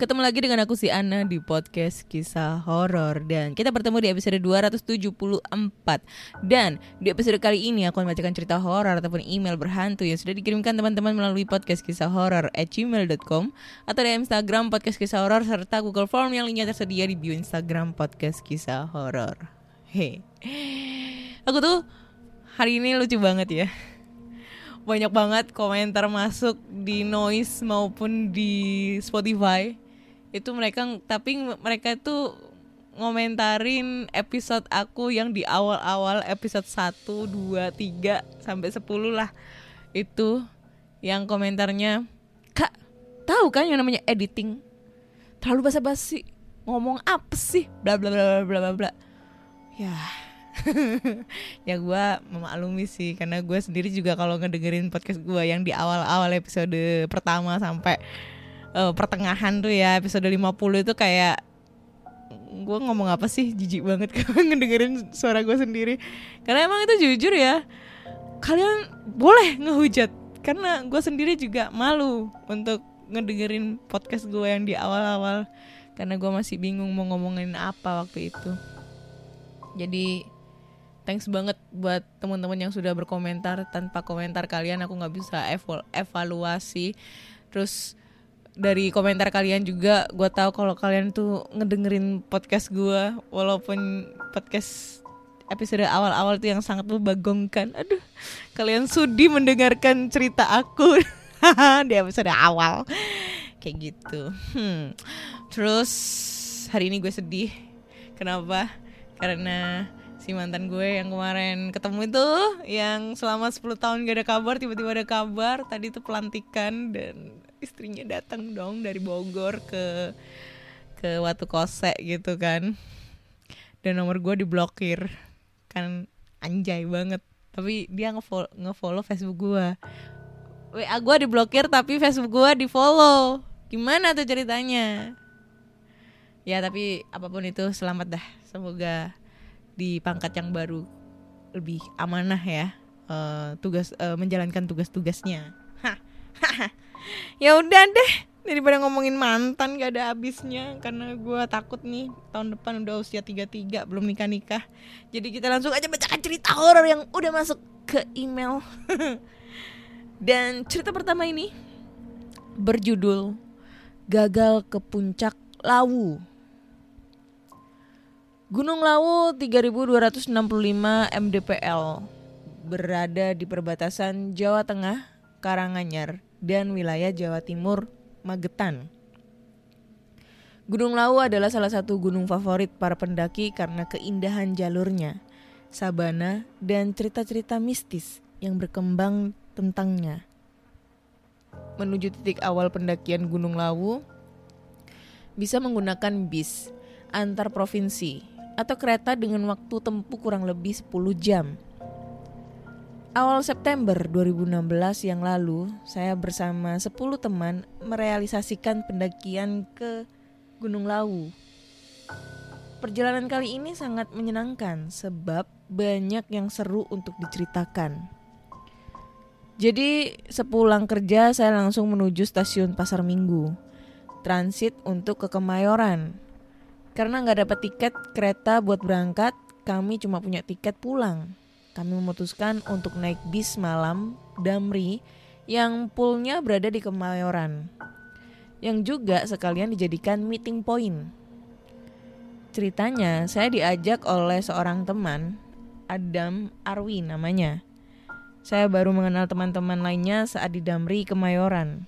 Ketemu lagi dengan aku si Ana di podcast kisah horor. Dan kita bertemu di episode 274 dan di episode kali ini aku akan membacakan cerita horor ataupun email berhantu yang sudah dikirimkan teman-teman melalui podcast kisah horor at gmail.com atau di Instagram podcast kisah horor serta Google Form yang linknya tersedia di bio Instagram podcast kisah horor. Hei, aku tuh hari ini lucu banget ya. Banyak banget komentar masuk di noise maupun di Spotify itu mereka tapi mereka itu ngomentarin episode aku yang di awal-awal episode 1, 2, 3 sampai 10 lah. Itu yang komentarnya kak tahu kan yang namanya editing? Terlalu basa-basi. Ngomong apa sih? Bla bla bla bla bla bla. Ya ya gue memaklumi sih karena gue sendiri juga kalau ngedengerin podcast gue yang di awal-awal episode pertama sampai uh, pertengahan tuh ya episode 50 itu kayak gue ngomong apa sih? Jijik banget kalau ngedengerin suara gue sendiri. Karena emang itu jujur ya kalian boleh ngehujat. Karena gue sendiri juga malu untuk ngedengerin podcast gue yang di awal-awal. Karena gue masih bingung mau ngomongin apa waktu itu. Jadi thanks banget buat teman-teman yang sudah berkomentar. Tanpa komentar kalian aku nggak bisa eval evaluasi. Terus dari komentar kalian juga gue tahu kalau kalian tuh ngedengerin podcast gue walaupun podcast episode awal-awal tuh yang sangat membagongkan. Aduh kalian sudi mendengarkan cerita aku di episode awal. Kayak gitu. Hmm. terus hari ini gue sedih. Kenapa? Karena si mantan gue yang kemarin ketemu itu yang selama 10 tahun gak ada kabar tiba-tiba ada kabar tadi itu pelantikan dan istrinya datang dong dari Bogor ke ke Watu Kose gitu kan. Dan nomor gue diblokir. Kan anjay banget. Tapi dia ngefollow, ngefollow Facebook gue WA gue diblokir tapi Facebook gue di follow gimana tuh ceritanya? Ya tapi apa pun itu selamat dah. Semoga di pangkat yang baru lebih amanah ya uh, tugas uh, menjalankan tugas-tugasnya. ya udah deh daripada ngomongin mantan gak ada habisnya karena gue takut nih tahun depan udah usia 33 belum nikah nikah jadi kita langsung aja bacakan cerita horor yang udah masuk ke email. Dan cerita pertama ini berjudul gagal ke puncak lawu. Gunung Lawu 3265 mdpl berada di perbatasan Jawa Tengah, Karanganyar, dan wilayah Jawa Timur, Magetan. Gunung Lawu adalah salah satu gunung favorit para pendaki karena keindahan jalurnya, sabana, dan cerita-cerita mistis yang berkembang tentangnya. Menuju titik awal pendakian Gunung Lawu, bisa menggunakan bis antar provinsi atau kereta dengan waktu tempuh kurang lebih 10 jam. Awal September 2016 yang lalu, saya bersama 10 teman merealisasikan pendakian ke Gunung Lawu. Perjalanan kali ini sangat menyenangkan sebab banyak yang seru untuk diceritakan. Jadi sepulang kerja saya langsung menuju stasiun Pasar Minggu. Transit untuk ke Kemayoran karena nggak dapat tiket kereta buat berangkat, kami cuma punya tiket pulang. Kami memutuskan untuk naik bis malam Damri yang poolnya berada di Kemayoran. Yang juga sekalian dijadikan meeting point. Ceritanya, saya diajak oleh seorang teman, Adam Arwi namanya. Saya baru mengenal teman-teman lainnya saat di Damri Kemayoran.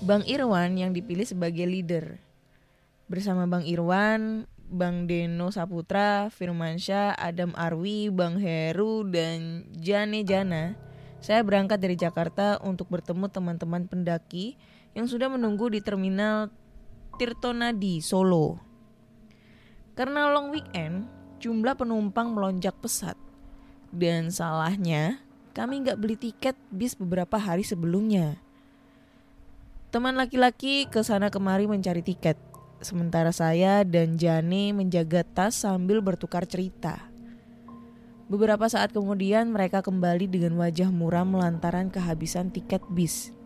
Bang Irwan yang dipilih sebagai leader. Bersama Bang Irwan, Bang Deno Saputra, Firmansyah, Adam Arwi, Bang Heru, dan Jane Jana, saya berangkat dari Jakarta untuk bertemu teman-teman pendaki yang sudah menunggu di terminal Tirtonadi, Solo. Karena long weekend, jumlah penumpang melonjak pesat. Dan salahnya, kami nggak beli tiket bis beberapa hari sebelumnya. Teman laki-laki ke sana kemari mencari tiket. Sementara saya dan Jane menjaga tas sambil bertukar cerita. Beberapa saat kemudian mereka kembali dengan wajah muram lantaran kehabisan tiket bis.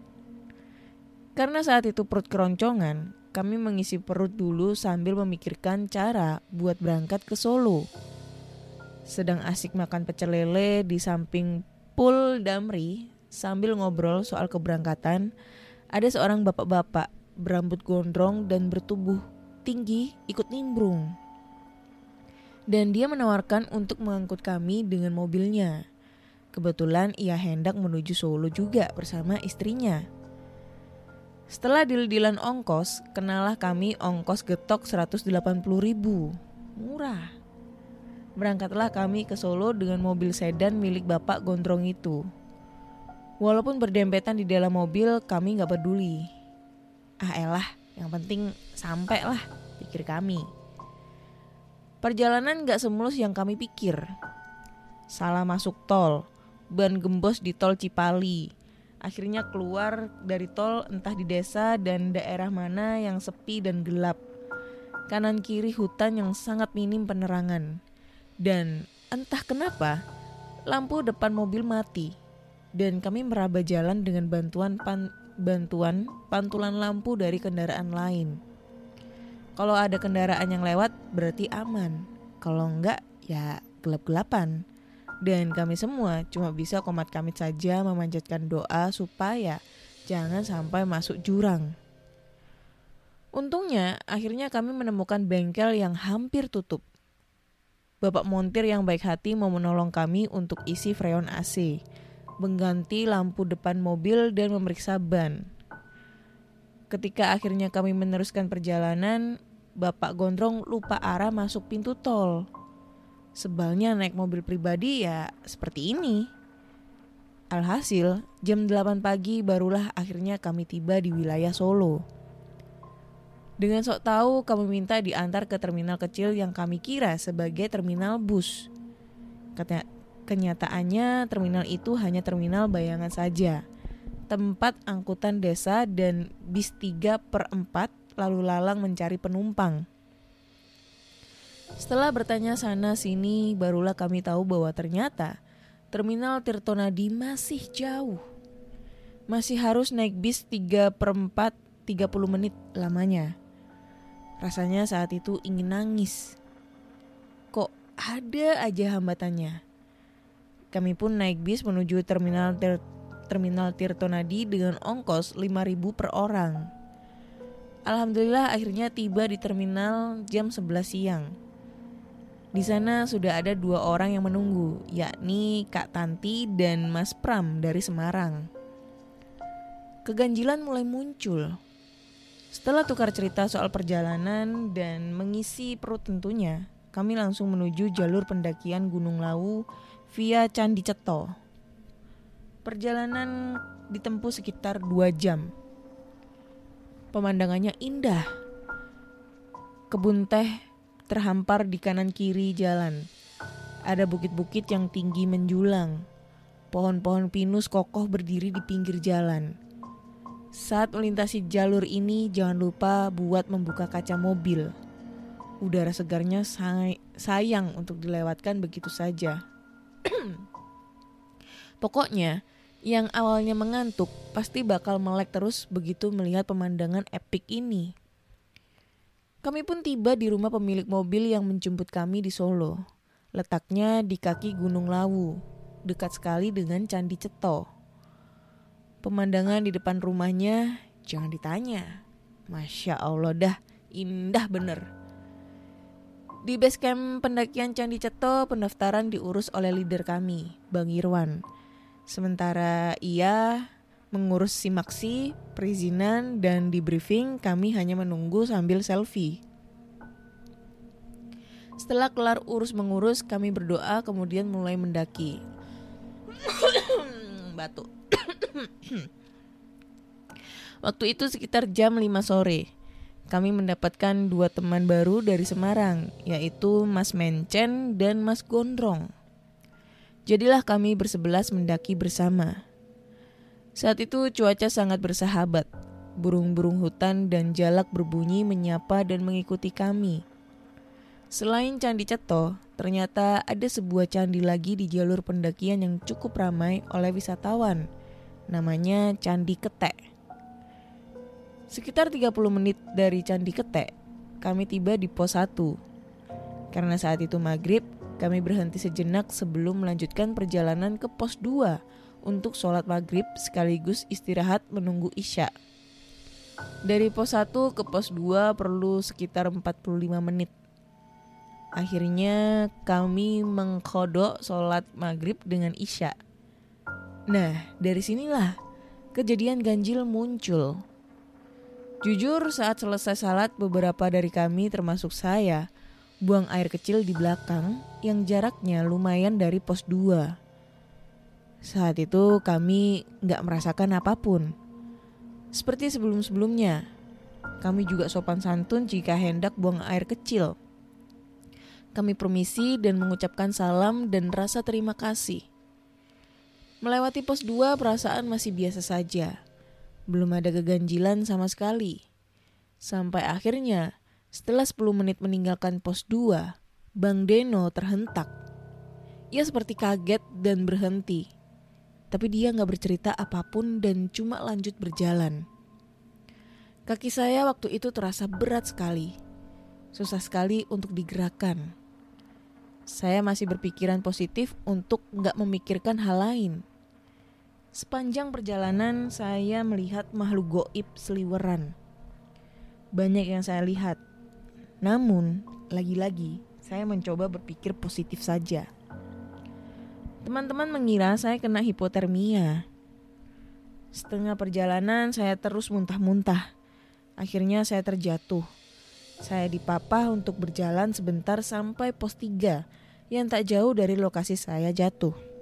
Karena saat itu perut keroncongan, kami mengisi perut dulu sambil memikirkan cara buat berangkat ke Solo. Sedang asik makan pecel lele di samping pool Damri sambil ngobrol soal keberangkatan, ada seorang bapak-bapak berambut gondrong dan bertubuh tinggi ikut nimbrung. Dan dia menawarkan untuk mengangkut kami dengan mobilnya. Kebetulan ia hendak menuju Solo juga bersama istrinya. Setelah dil-dilan ongkos, kenalah kami ongkos getok 180 ribu. Murah. Berangkatlah kami ke Solo dengan mobil sedan milik bapak gondrong itu. Walaupun berdempetan di dalam mobil, kami gak peduli. Ah elah, yang penting sampai lah, pikir kami. Perjalanan gak semulus yang kami pikir. Salah masuk tol, ban gembos di tol Cipali. Akhirnya keluar dari tol entah di desa dan daerah mana yang sepi dan gelap. Kanan kiri hutan yang sangat minim penerangan. Dan entah kenapa, lampu depan mobil mati. Dan kami meraba jalan dengan bantuan pan bantuan pantulan lampu dari kendaraan lain. Kalau ada kendaraan yang lewat berarti aman. Kalau enggak ya gelap-gelapan. Dan kami semua cuma bisa komat kamit saja memanjatkan doa supaya jangan sampai masuk jurang. Untungnya akhirnya kami menemukan bengkel yang hampir tutup. Bapak montir yang baik hati mau menolong kami untuk isi freon AC mengganti lampu depan mobil dan memeriksa ban. Ketika akhirnya kami meneruskan perjalanan, Bapak Gondrong lupa arah masuk pintu tol. Sebalnya naik mobil pribadi ya seperti ini. Alhasil, jam 8 pagi barulah akhirnya kami tiba di wilayah Solo. Dengan sok tahu kami minta diantar ke terminal kecil yang kami kira sebagai terminal bus. Katanya, Kenyataannya terminal itu hanya terminal bayangan saja. Tempat angkutan desa dan bis 3 per 4 lalu lalang mencari penumpang. Setelah bertanya sana sini barulah kami tahu bahwa ternyata terminal Tirtonadi masih jauh. Masih harus naik bis 3 per 4 30 menit lamanya. Rasanya saat itu ingin nangis. Kok ada aja hambatannya? Kami pun naik bis menuju terminal ter terminal Tirtonadi dengan ongkos 5000 per orang. Alhamdulillah akhirnya tiba di terminal jam 11 siang. Di sana sudah ada dua orang yang menunggu, yakni Kak Tanti dan Mas Pram dari Semarang. Keganjilan mulai muncul. Setelah tukar cerita soal perjalanan dan mengisi perut tentunya, kami langsung menuju jalur pendakian Gunung Lawu via Candi Ceto. Perjalanan ditempuh sekitar 2 jam. Pemandangannya indah. Kebun teh terhampar di kanan kiri jalan. Ada bukit-bukit yang tinggi menjulang. Pohon-pohon pinus kokoh berdiri di pinggir jalan. Saat melintasi jalur ini, jangan lupa buat membuka kaca mobil. Udara segarnya say sayang untuk dilewatkan begitu saja. Pokoknya, yang awalnya mengantuk pasti bakal melek terus begitu melihat pemandangan epik ini. Kami pun tiba di rumah pemilik mobil yang menjemput kami di Solo. Letaknya di kaki Gunung Lawu, dekat sekali dengan Candi Ceto. Pemandangan di depan rumahnya jangan ditanya. Masya Allah dah, indah bener. Di base camp pendakian Candi Ceto, pendaftaran diurus oleh leader kami, Bang Irwan. Sementara ia mengurus simaksi, perizinan, dan di briefing kami hanya menunggu sambil selfie. Setelah kelar urus mengurus, kami berdoa kemudian mulai mendaki. Batuk. Waktu itu sekitar jam 5 sore. Kami mendapatkan dua teman baru dari Semarang, yaitu Mas Mencen dan Mas Gondrong. Jadilah kami bersebelas mendaki bersama. Saat itu cuaca sangat bersahabat. Burung-burung hutan dan jalak berbunyi menyapa dan mengikuti kami. Selain Candi Ceto, ternyata ada sebuah candi lagi di jalur pendakian yang cukup ramai oleh wisatawan. Namanya Candi Ketek. Sekitar 30 menit dari Candi Ketek, kami tiba di pos 1. Karena saat itu maghrib, kami berhenti sejenak sebelum melanjutkan perjalanan ke pos 2 untuk sholat maghrib sekaligus istirahat menunggu isya. Dari pos 1 ke pos 2 perlu sekitar 45 menit. Akhirnya kami mengkodok sholat maghrib dengan isya. Nah, dari sinilah kejadian ganjil muncul. Jujur saat selesai salat beberapa dari kami termasuk saya buang air kecil di belakang yang jaraknya lumayan dari pos 2. Saat itu kami nggak merasakan apa pun. Seperti sebelum-sebelumnya, kami juga sopan santun jika hendak buang air kecil. Kami permisi dan mengucapkan salam dan rasa terima kasih. Melewati pos 2 perasaan masih biasa saja. Belum ada keganjilan sama sekali. Sampai akhirnya setelah 10 menit meninggalkan pos 2, Bang Deno terhentak. Ia seperti kaget dan berhenti. Tapi dia nggak bercerita apa pun dan cuma lanjut berjalan. Kaki saya waktu itu terasa berat sekali. Susah sekali untuk digerakkan saya masih berpikiran positif untuk nggak memikirkan hal lain. Sepanjang perjalanan saya melihat makhluk goib seliweran. Banyak yang saya lihat. Namun, lagi-lagi saya mencoba berpikir positif saja. Teman-teman mengira saya kena hipotermia. Setengah perjalanan saya terus muntah-muntah. Akhirnya saya terjatuh. Saya dipapah untuk berjalan sebentar sampai pos 3 yang tak jauh dari lokasi saya jatuh.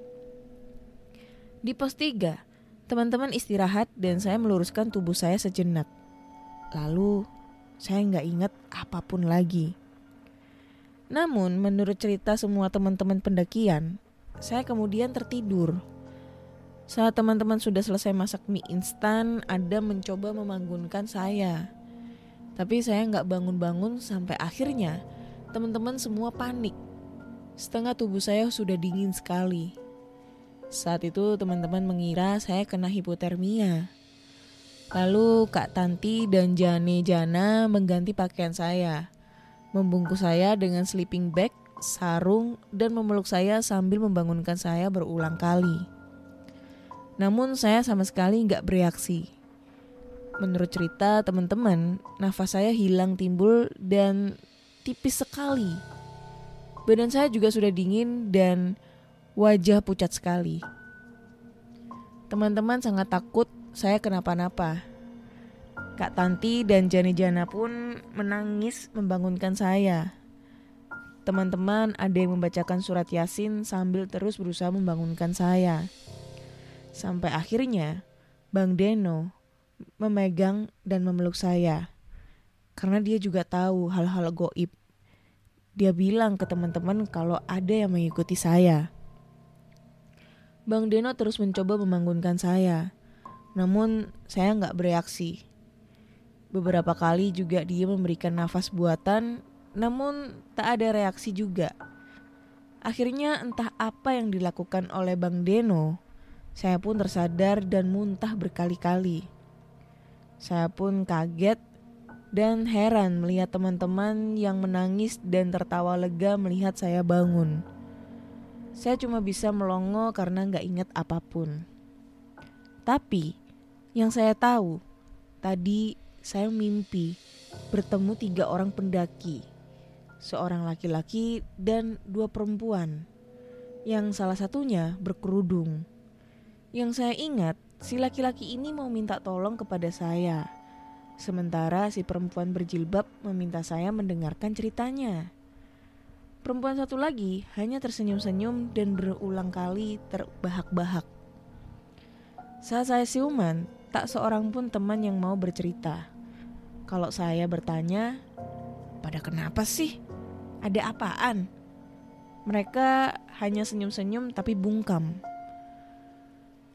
Di pos 3, teman-teman istirahat dan saya meluruskan tubuh saya sejenak. Lalu, saya nggak ingat apa pun lagi. Namun, menurut cerita semua teman-teman pendakian, saya kemudian tertidur. Saat teman-teman sudah selesai masak mie instan, ada mencoba membangunkan saya. Tapi saya nggak bangun-bangun sampai akhirnya teman-teman semua panik. Setengah tubuh saya sudah dingin sekali. Saat itu teman-teman mengira saya kena hipotermia. Lalu Kak Tanti dan Jane Jana mengganti pakaian saya. Membungkus saya dengan sleeping bag, sarung, dan memeluk saya sambil membangunkan saya berulang kali. Namun saya sama sekali nggak bereaksi. Menurut cerita teman-teman, nafas saya hilang timbul dan tipis sekali. Badan saya juga sudah dingin dan wajah pucat sekali. Teman-teman sangat takut saya kenapa-napa. Kak Tanti dan Jani Jana pun menangis membangunkan saya. Teman-teman ada yang membacakan surat Yasin sambil terus berusaha membangunkan saya. Sampai akhirnya Bang Deno memegang dan memeluk saya. Karena dia juga tahu hal-hal goib. Dia bilang ke teman-teman kalau ada yang mengikuti saya. Bang Deno terus mencoba membangunkan saya. Namun saya nggak bereaksi. Beberapa kali juga dia memberikan nafas buatan, namun tak ada reaksi juga. Akhirnya entah apa yang dilakukan oleh Bang Deno, saya pun tersadar dan muntah berkali-kali. Saya pun kaget dan heran melihat teman-teman yang menangis dan tertawa lega melihat saya bangun. Saya cuma bisa melongo karena nggak ingat apa pun. Tapi yang saya tahu, tadi saya mimpi bertemu tiga orang pendaki, seorang laki-laki dan dua perempuan, yang salah satunya berkerudung. Yang saya ingat, si laki-laki ini mau minta tolong kepada saya. Sementara si perempuan berjilbab meminta saya mendengarkan ceritanya. Perempuan satu lagi hanya tersenyum-senyum dan berulang kali terbahak-bahak. Saat saya siuman, tak seorang pun teman yang mau bercerita. Kalau saya bertanya, pada kenapa sih? Ada apaan? Mereka hanya senyum-senyum tapi bungkam.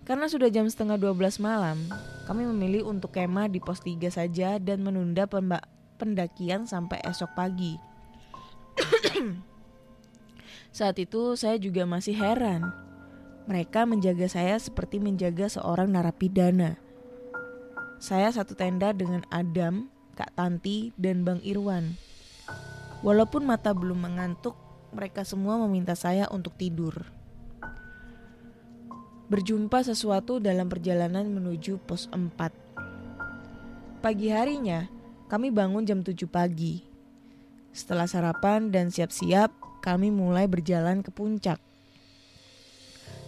Karena sudah jam setengah 12 malam, kami memilih untuk kemah di pos 3 saja dan menunda pendakian sampai esok pagi. Saat itu saya juga masih heran. Mereka menjaga saya seperti menjaga seorang narapidana. Saya satu tenda dengan Adam, Kak Tanti, dan Bang Irwan. Walaupun mata belum mengantuk, mereka semua meminta saya untuk tidur berjumpa sesuatu dalam perjalanan menuju pos 4. Pagi harinya, kami bangun jam 7 pagi. Setelah sarapan dan siap-siap, kami mulai berjalan ke puncak.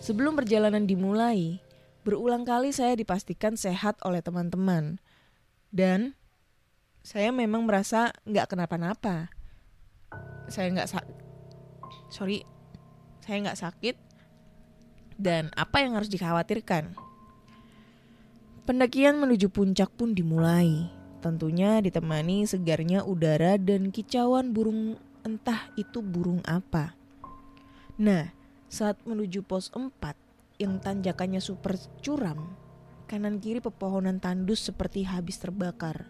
Sebelum perjalanan dimulai, berulang kali saya dipastikan sehat oleh teman-teman. Dan saya memang merasa nggak kenapa-napa. Saya nggak sak, sorry, saya nggak sakit dan apa yang harus dikhawatirkan. Pendakian menuju puncak pun dimulai, tentunya ditemani segarnya udara dan kicauan burung entah itu burung apa. Nah, saat menuju pos 4 yang tanjakannya super curam, kanan kiri pepohonan tandus seperti habis terbakar.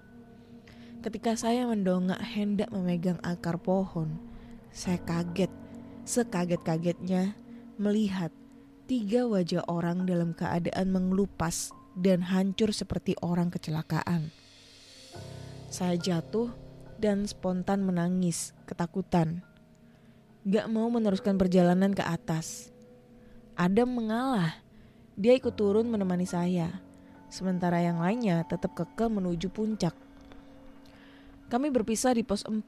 Ketika saya mendongak hendak memegang akar pohon, saya kaget, sekaget-kagetnya melihat tiga wajah orang dalam keadaan mengelupas dan hancur seperti orang kecelakaan. Saya jatuh dan spontan menangis, ketakutan. Gak mau meneruskan perjalanan ke atas. Adam mengalah. Dia ikut turun menemani saya. Sementara yang lainnya tetap keke menuju puncak. Kami berpisah di pos 4.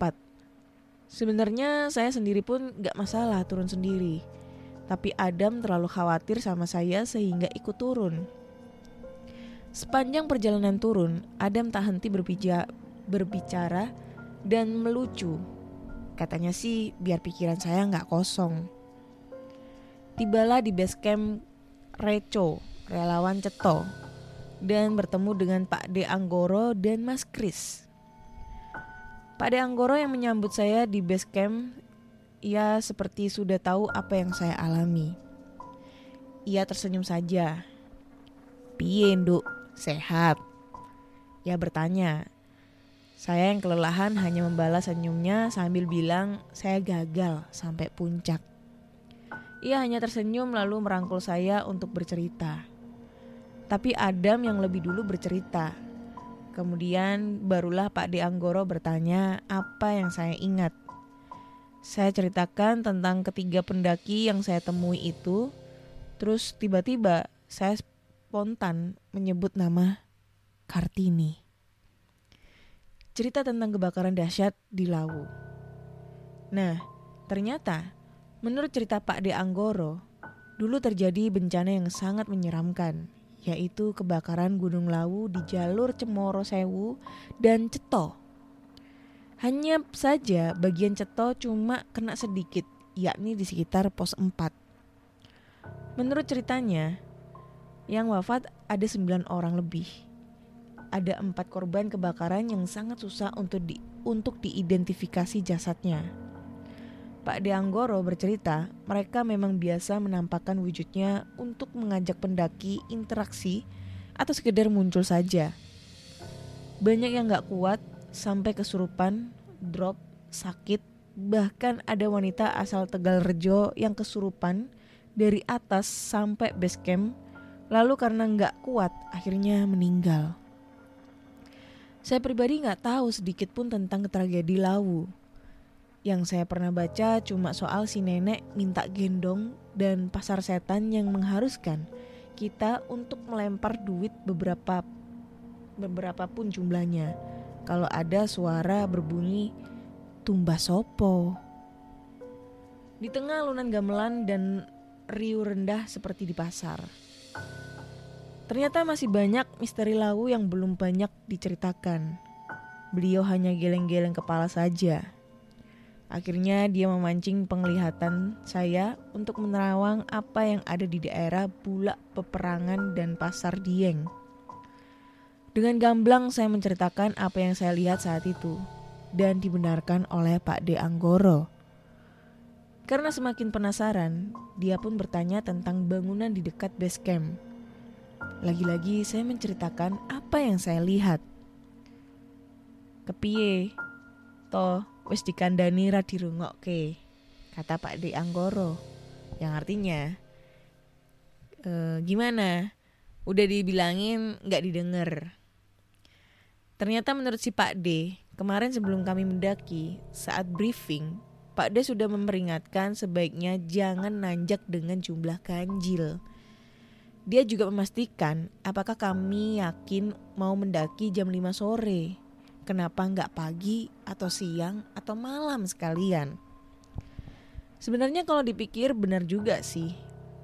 Sebenarnya saya sendiri pun gak masalah turun sendiri tapi Adam terlalu khawatir sama saya sehingga ikut turun. Sepanjang perjalanan turun, Adam tak henti berbicara, berbicara dan melucu. Katanya sih biar pikiran saya nggak kosong. Tibalah di base camp Reco, relawan Ceto, dan bertemu dengan Pak De Anggoro dan Mas Kris. Pak De Anggoro yang menyambut saya di base camp ia seperti sudah tahu apa yang saya alami. Ia tersenyum saja. Piye, Nduk? Sehat? Ia bertanya. Saya yang kelelahan hanya membalas senyumnya sambil bilang saya gagal sampai puncak. Ia hanya tersenyum lalu merangkul saya untuk bercerita. Tapi Adam yang lebih dulu bercerita. Kemudian barulah Pak De Anggoro bertanya apa yang saya ingat. Saya ceritakan tentang ketiga pendaki yang saya temui itu. Terus tiba-tiba saya spontan menyebut nama Kartini. Cerita tentang kebakaran dahsyat di Lawu. Nah, ternyata menurut cerita Pak De Anggoro, dulu terjadi bencana yang sangat menyeramkan, yaitu kebakaran Gunung Lawu di jalur Cemoro Sewu dan Ceto hanya saja bagian ceto cuma kena sedikit, yakni di sekitar pos 4. Menurut ceritanya, yang wafat ada 9 orang lebih. Ada empat korban kebakaran yang sangat susah untuk di, untuk diidentifikasi jasadnya. Pak Deanggoro bercerita, mereka memang biasa menampakkan wujudnya untuk mengajak pendaki interaksi atau sekedar muncul saja. Banyak yang gak kuat sampai kesurupan, drop, sakit, bahkan ada wanita asal Tegal Rejo yang kesurupan dari atas sampai base camp, lalu karena nggak kuat akhirnya meninggal. Saya pribadi nggak tahu sedikit pun tentang tragedi Lawu. Yang saya pernah baca cuma soal si nenek minta gendong dan pasar setan yang mengharuskan kita untuk melempar duit beberapa beberapa pun jumlahnya kalau ada suara berbunyi tumbas sopo. Di tengah alunan gamelan dan riuh rendah seperti di pasar. Ternyata masih banyak misteri Lawu yang belum banyak diceritakan. Beliau hanya geleng-geleng kepala saja. Akhirnya dia memancing penglihatan saya untuk menerawang apa yang ada di daerah Bulak Peperangan dan Pasar Dieng. Dengan gamblang saya menceritakan apa yang saya lihat saat itu dan dibenarkan oleh Pak De Anggoro. Karena semakin penasaran, dia pun bertanya tentang bangunan di dekat base camp. Lagi-lagi saya menceritakan apa yang saya lihat. Kepiye? Toh wis dikandani ra dirungokke, kata Pak De Anggoro. Yang artinya e, gimana? Udah dibilangin nggak didengar. Ternyata menurut si Pak D, kemarin sebelum kami mendaki, saat briefing, Pak D sudah memperingatkan sebaiknya jangan nanjak dengan jumlah ganjil. Dia juga memastikan apakah kami yakin mau mendaki jam 5 sore. Kenapa nggak pagi atau siang atau malam sekalian? Sebenarnya kalau dipikir benar juga sih.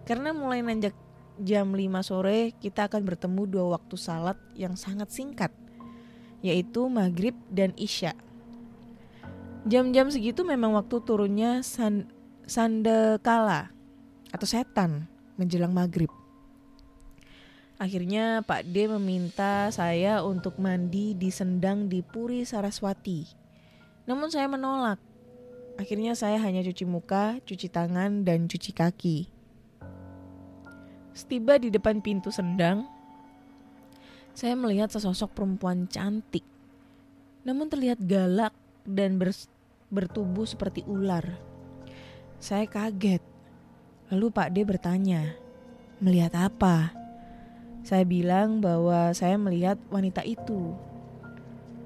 Karena mulai nanjak jam 5 sore kita akan bertemu dua waktu salat yang sangat singkat. Yaitu maghrib dan isya. Jam-jam segitu memang waktu turunnya san, sandekala atau setan menjelang maghrib. Akhirnya Pak D meminta saya untuk mandi di sendang di Puri Saraswati. Namun saya menolak. Akhirnya saya hanya cuci muka, cuci tangan, dan cuci kaki. Setiba di depan pintu sendang, saya melihat sesosok perempuan cantik. Namun terlihat galak dan bertubuh seperti ular. Saya kaget. Lalu Pak D bertanya, "Melihat apa?" Saya bilang bahwa saya melihat wanita itu.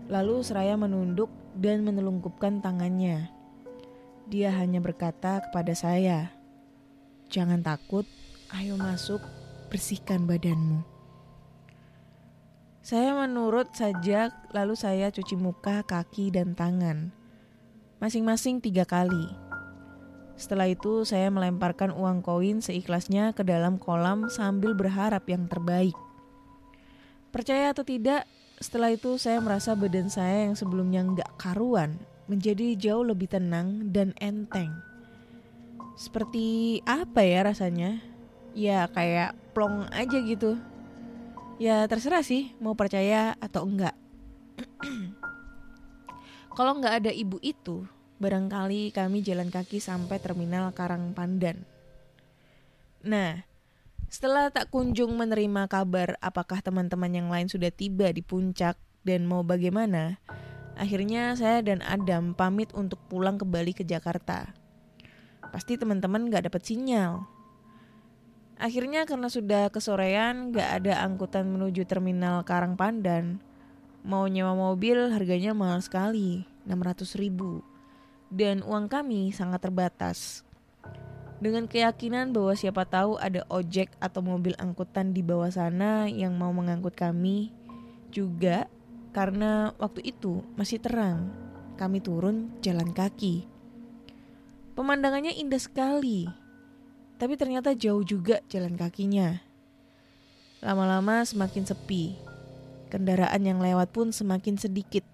Lalu seraya menunduk dan menelungkupkan tangannya. Dia hanya berkata kepada saya, "Jangan takut, ayo masuk, bersihkan badanmu." Saya menurut saja, lalu saya cuci muka, kaki, dan tangan, masing-masing tiga kali. Setelah itu saya melemparkan uang koin seikhlasnya ke dalam kolam sambil berharap yang terbaik. Percaya atau tidak, setelah itu saya merasa badan saya yang sebelumnya nggak karuan menjadi jauh lebih tenang dan enteng. Seperti apa ya rasanya? Ya kayak plong aja gitu. Ya terserah sih mau percaya atau enggak. Kalau nggak ada ibu itu, barangkali kami jalan kaki sampai terminal Karang Pandan. Nah, setelah tak kunjung menerima kabar apakah teman-teman yang lain sudah tiba di puncak dan mau bagaimana, akhirnya saya dan Adam pamit untuk pulang kembali ke Jakarta. Pasti teman-teman gak dapat sinyal. Akhirnya karena sudah kesorean gak ada angkutan menuju terminal Karang Pandan, mau nyewa mobil harganya mahal sekali, 600 ribu dan uang kami sangat terbatas. Dengan keyakinan bahwa siapa tahu ada ojek atau mobil angkutan di bawah sana yang mau mengangkut kami, juga karena waktu itu masih terang, kami turun jalan kaki. Pemandangannya indah sekali, tapi ternyata jauh juga jalan kakinya. Lama-lama semakin sepi, kendaraan yang lewat pun semakin sedikit.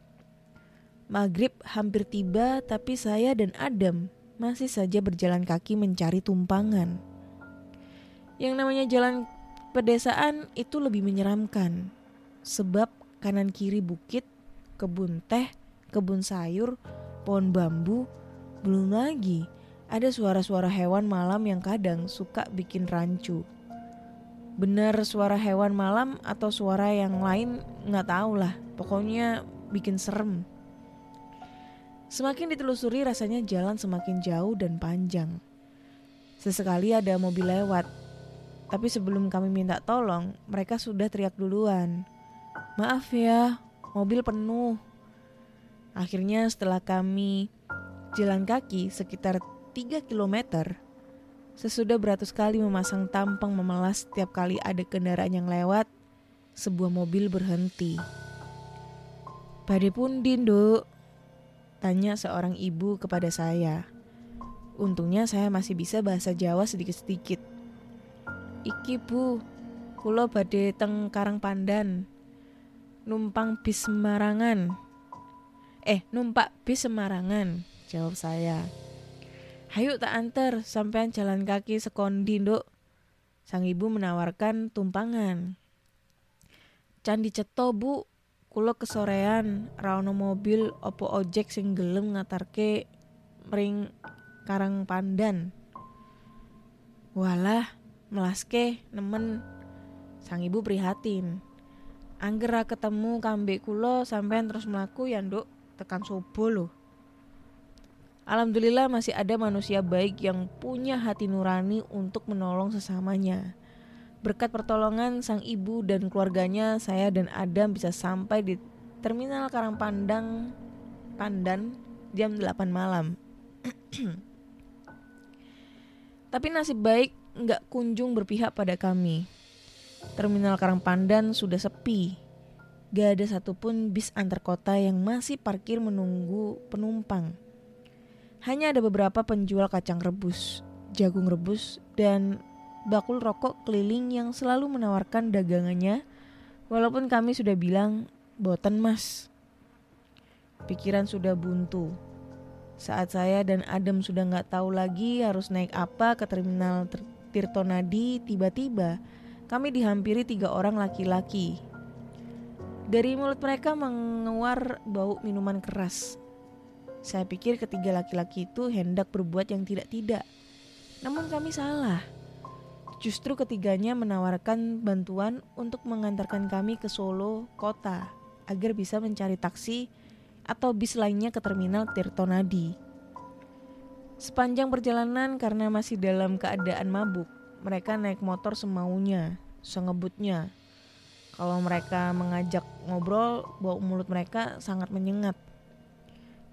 Maghrib hampir tiba tapi saya dan Adam masih saja berjalan kaki mencari tumpangan. Yang namanya jalan pedesaan itu lebih menyeramkan. Sebab kanan kiri bukit, kebun teh, kebun sayur, pohon bambu, belum lagi ada suara-suara hewan malam yang kadang suka bikin rancu. Benar suara hewan malam atau suara yang lain nggak tahu lah. Pokoknya bikin serem. Semakin ditelusuri rasanya jalan semakin jauh dan panjang. Sesekali ada mobil lewat, tapi sebelum kami minta tolong, mereka sudah teriak duluan. Maaf ya, mobil penuh. Akhirnya setelah kami jalan kaki sekitar 3 km, sesudah beratus kali memasang tampang memelas setiap kali ada kendaraan yang lewat, sebuah mobil berhenti. Pade pun dinduk, Tanya seorang ibu kepada saya. Untungnya saya masih bisa bahasa Jawa sedikit-sedikit. Iki bu, Kulo badhe teng Karang Pandan. Numpang bis Semarangan. Eh, numpak bis Semarangan, jawab saya. Hayu tak anter, sampean jalan kaki sekondi, Nduk. Sang ibu menawarkan tumpangan. Candi ceto, Bu. Kulo kesorean, raono mobil opo ojek sing gelem ngatarke mring Karang Pandan. Walah, melaske nemen sang ibu prihatin. Anggera ketemu kambek kulo sampean terus melaku ya nduk tekan sobo loh. Alhamdulillah masih ada manusia baik yang punya hati nurani untuk menolong sesamanya. Berkat pertolongan sang ibu dan keluarganya, saya dan Adam bisa sampai di Terminal Karangpandang Pandan jam 8 malam. Tapi nasib baik nggak kunjung berpihak pada kami. Terminal Karangpandan sudah sepi. Gak ada satupun bis antar kota yang masih parkir menunggu penumpang. Hanya ada beberapa penjual kacang rebus, jagung rebus, dan bakul rokok keliling yang selalu menawarkan dagangannya walaupun kami sudah bilang boten mas. Pikiran sudah buntu. Saat saya dan Adam sudah nggak tahu lagi harus naik apa ke terminal Tirtonadi, tiba-tiba kami dihampiri tiga orang laki-laki. Dari mulut mereka mengeluar bau minuman keras. Saya pikir ketiga laki-laki itu hendak berbuat yang tidak-tidak. Namun kami salah. Justru ketiganya menawarkan bantuan untuk mengantarkan kami ke Solo kota agar bisa mencari taksi atau bis lainnya ke terminal Tirtonadi. Sepanjang perjalanan karena masih dalam keadaan mabuk, mereka naik motor semaunya, sengebutnya. Kalau mereka mengajak ngobrol, bau mulut mereka sangat menyengat.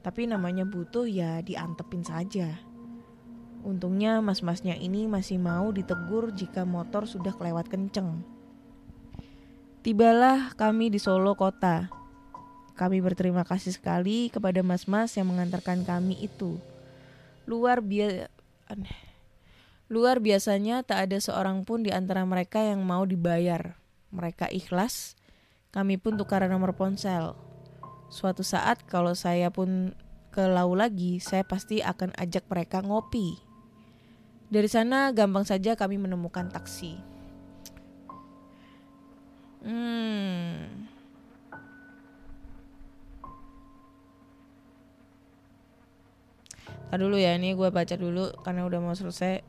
Tapi namanya butuh ya diantepin saja. Untungnya mas-masnya ini masih mau ditegur jika motor sudah kelewat kenceng. Tibalah kami di Solo kota. Kami berterima kasih sekali kepada mas-mas yang mengantarkan kami itu. Luar biasa Luar biasanya tak ada seorang pun di antara mereka yang mau dibayar. Mereka ikhlas. Kami pun tukaran nomor ponsel. Suatu saat kalau saya pun ke Lau lagi, saya pasti akan ajak mereka ngopi. Dari sana gampang saja kami menemukan taksi. Hmm. Ntar dulu ya, ini gue baca dulu karena udah mau selesai.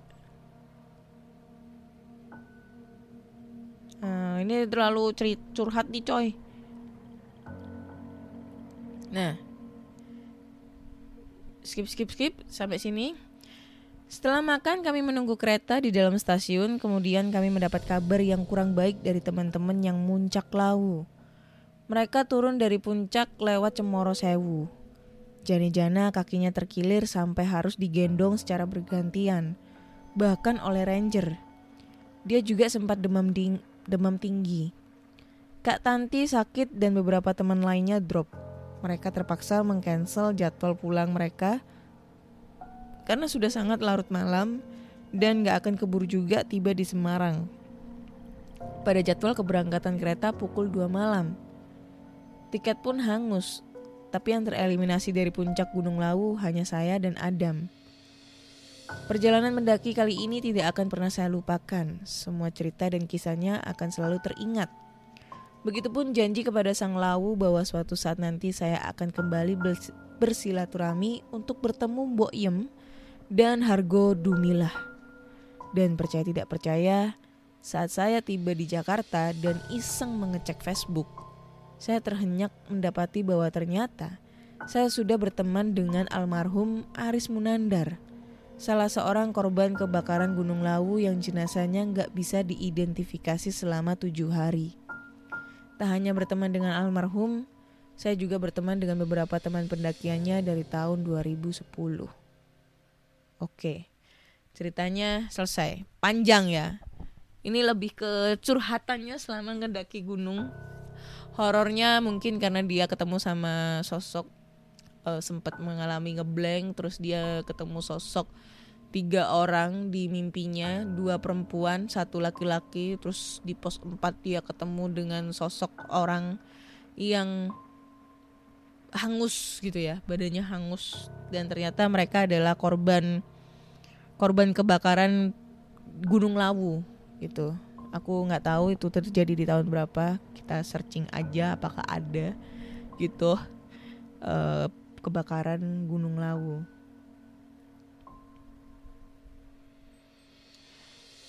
Nah, ini terlalu curhat nih coy. Nah, skip skip skip sampai sini. Setelah makan kami menunggu kereta di dalam stasiun, kemudian kami mendapat kabar yang kurang baik dari teman-teman yang muncak lau. Mereka turun dari puncak lewat Cemoro Sewu. Jani-jana kakinya terkilir sampai harus digendong secara bergantian, bahkan oleh ranger. Dia juga sempat demam, ding demam tinggi. Kak Tanti sakit dan beberapa teman lainnya drop. Mereka terpaksa mengcancel jadwal pulang mereka karena sudah sangat larut malam dan gak akan keburu juga tiba di Semarang. Pada jadwal keberangkatan kereta pukul 2 malam. Tiket pun hangus tapi yang tereliminasi dari puncak Gunung Lawu hanya saya dan Adam. Perjalanan mendaki kali ini tidak akan pernah saya lupakan. Semua cerita dan kisahnya akan selalu teringat. Begitupun janji kepada Sang Lawu bahwa suatu saat nanti saya akan kembali bersilaturahmi untuk bertemu Mbok Yem dan Hargo Dumilah. Dan percaya tidak percaya, saat saya tiba di Jakarta dan iseng mengecek Facebook, saya terhenyak mendapati bahwa ternyata saya sudah berteman dengan almarhum Aris Munandar, salah seorang korban kebakaran Gunung Lawu yang jenazahnya nggak bisa diidentifikasi selama tujuh hari. Tak hanya berteman dengan almarhum, saya juga berteman dengan beberapa teman pendakiannya dari tahun 2010. Oke, ceritanya selesai. Panjang ya. Ini lebih ke curhatannya selama ngedaki gunung horornya mungkin karena dia ketemu sama sosok uh, sempat mengalami ngeblank terus dia ketemu sosok tiga orang di mimpinya dua perempuan satu laki-laki terus di pos 4 dia ketemu dengan sosok orang yang hangus gitu ya badannya hangus. Dan ternyata mereka adalah korban korban kebakaran Gunung Lawu gitu aku nggak tahu itu terjadi di tahun berapa. Kita searching aja apakah ada gitu eh, kebakaran Gunung Lawu.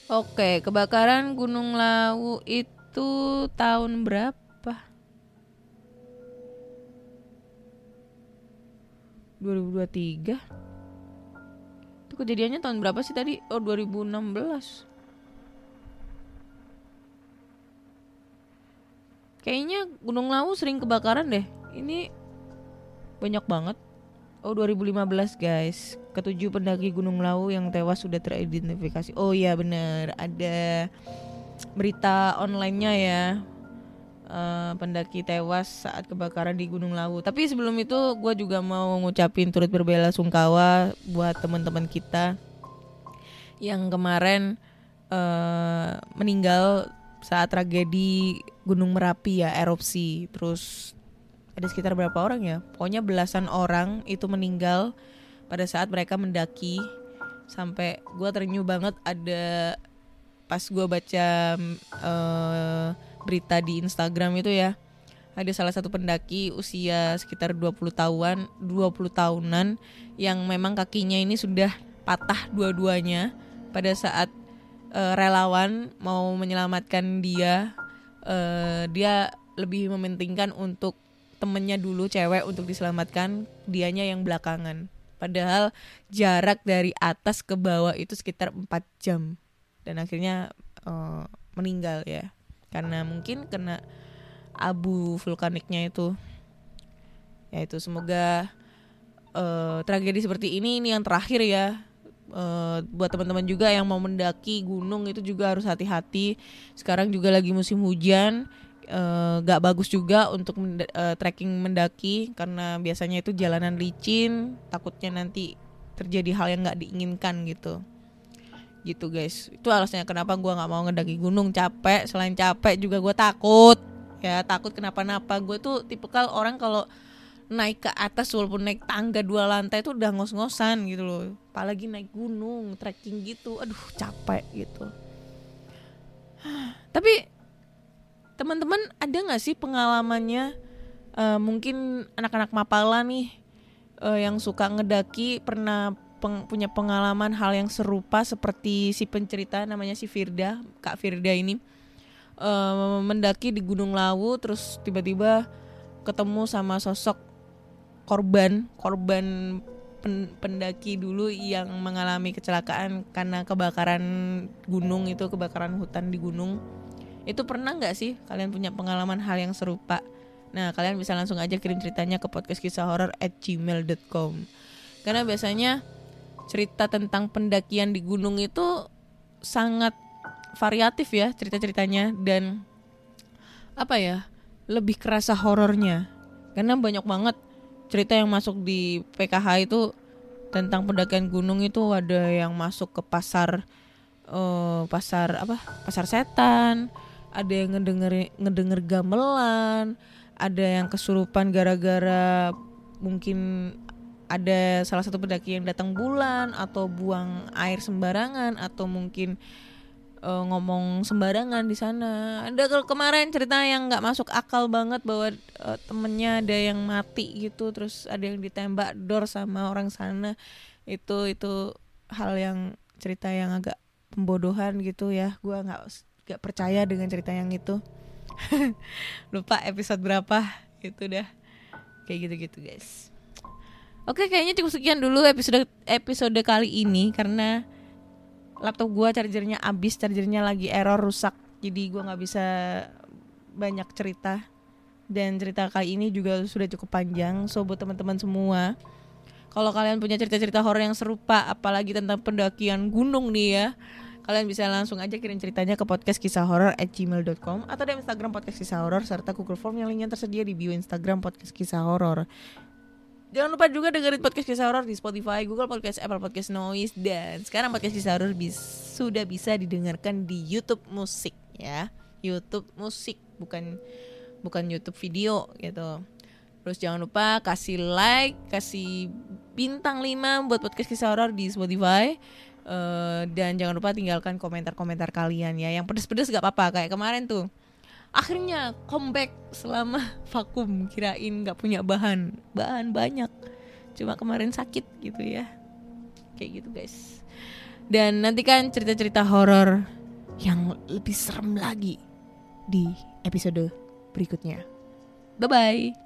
Oke, kebakaran Gunung Lawu itu tahun berapa? 2023 Itu kejadiannya tahun berapa sih tadi? Oh 2016 Kayaknya Gunung Lawu sering kebakaran deh. Ini banyak banget. Oh 2015 guys. Ketujuh pendaki Gunung Lawu yang tewas sudah teridentifikasi. Oh iya bener. Ada berita online-nya ya eh, pendaki tewas saat kebakaran di Gunung Lawu. Tapi sebelum itu gue juga mau ngucapin turut berbela sungkawa buat teman-teman kita yang kemarin eh, meninggal saat tragedi Gunung Merapi ya erupsi. Terus ada sekitar berapa orang ya? Pokoknya belasan orang itu meninggal pada saat mereka mendaki sampai gue terenyuh banget ada pas gue baca eh, berita di Instagram itu ya. Ada salah satu pendaki usia sekitar 20 tahunan 20 tahunan yang memang kakinya ini sudah patah dua-duanya. Pada saat eh, relawan mau menyelamatkan dia eh, dia lebih mementingkan untuk temennya dulu cewek untuk diselamatkan dianya yang belakangan. Padahal jarak dari atas ke bawah itu sekitar 4 jam. Dan akhirnya eh, meninggal ya karena mungkin kena abu vulkaniknya itu. Ya itu semoga eh, tragedi seperti ini ini yang terakhir ya. Eh, buat teman-teman juga yang mau mendaki gunung itu juga harus hati-hati. Sekarang juga lagi musim hujan eh, gak bagus juga untuk menda- eh, trekking mendaki karena biasanya itu jalanan licin takutnya nanti terjadi hal yang nggak diinginkan gitu gitu guys. Itu alasannya kenapa gua nggak mau ngedaki gunung. Capek selain capek juga gue takut. Ya takut kenapa-napa. Gue tuh tipikal orang kalau naik ke atas walaupun naik tangga dua lantai itu udah ngos-ngosan gitu loh. Apalagi naik gunung trekking gitu. Aduh capek gitu. Tapi teman-teman ada nggak sih pengalamannya? Eh, mungkin anak-anak mapala nih eh, yang suka ngedaki pernah peng- punya pengalaman hal yang serupa seperti si pencerita namanya si Firda Kak Firda ini. Eh, mendaki di Gunung Lawu terus tiba-tiba ketemu sama sosok korban korban pen- pendaki dulu yang mengalami kecelakaan karena kebakaran gunung itu kebakaran hutan di gunung. Itu pernah nggak sih kalian punya pengalaman hal yang serupa? Nah kalian bisa langsung aja kirim ceritanya ke podcast kisah horor at gmail.com karena biasanya cerita tentang pendakian di gunung itu sangat variatif ya cerita-ceritanya dan apa ya lebih kerasa horornya. Karena banyak banget cerita yang masuk di PKH itu tentang pendakian gunung itu ada yang masuk ke pasar eh, pasar apa pasar setan ada yang ngedenger ngedenger gamelan ada yang kesurupan gara-gara mungkin ada salah satu pendaki yang datang bulan atau buang air sembarangan atau mungkin eh, ngomong sembarangan di sana. Ada kalau kemarin cerita yang nggak masuk akal banget bahwa eh, temennya ada yang mati gitu, terus ada yang ditembak dor sama orang sana. Itu itu hal yang cerita yang agak pembodohan gitu ya. Gua nggak nggak percaya dengan cerita yang itu. Lupa episode berapa itu dah. Kayak gitu-gitu guys. Oke, kayaknya cukup sekian dulu episode episode kali ini karena laptop gua chargernya habis, chargernya lagi error rusak. Jadi gua nggak bisa banyak cerita. Dan cerita kali ini juga sudah cukup panjang. So buat teman-teman semua, kalau kalian punya cerita-cerita horor yang serupa apalagi tentang pendakian gunung nih ya, kalian bisa langsung aja kirim ceritanya ke podcast kisah horor at gmail.com atau di Instagram podcast kisah horor serta Google Form yang linknya tersedia di bio Instagram podcast kisah horor. Jangan lupa juga dengerin podcast kisah horor di Spotify, Google Podcast, Apple Podcast Noise dan sekarang podcast kisah horor bis- sudah bisa didengarkan di YouTube Musik ya. YouTube Musik bukan bukan YouTube video gitu. Terus jangan lupa kasih like, kasih bintang 5 buat podcast kisah horor di Spotify. Eh, dan jangan lupa tinggalkan komentar-komentar kalian ya. Yang pedes-pedes gak apa-apa kayak kemarin tuh. Akhirnya comeback selama vakum kirain gak punya bahan, bahan banyak. Cuma kemarin sakit gitu ya. Kayak gitu guys. Dan nantikan cerita-cerita horor yang lebih serem lagi di episode berikutnya. Bye bye.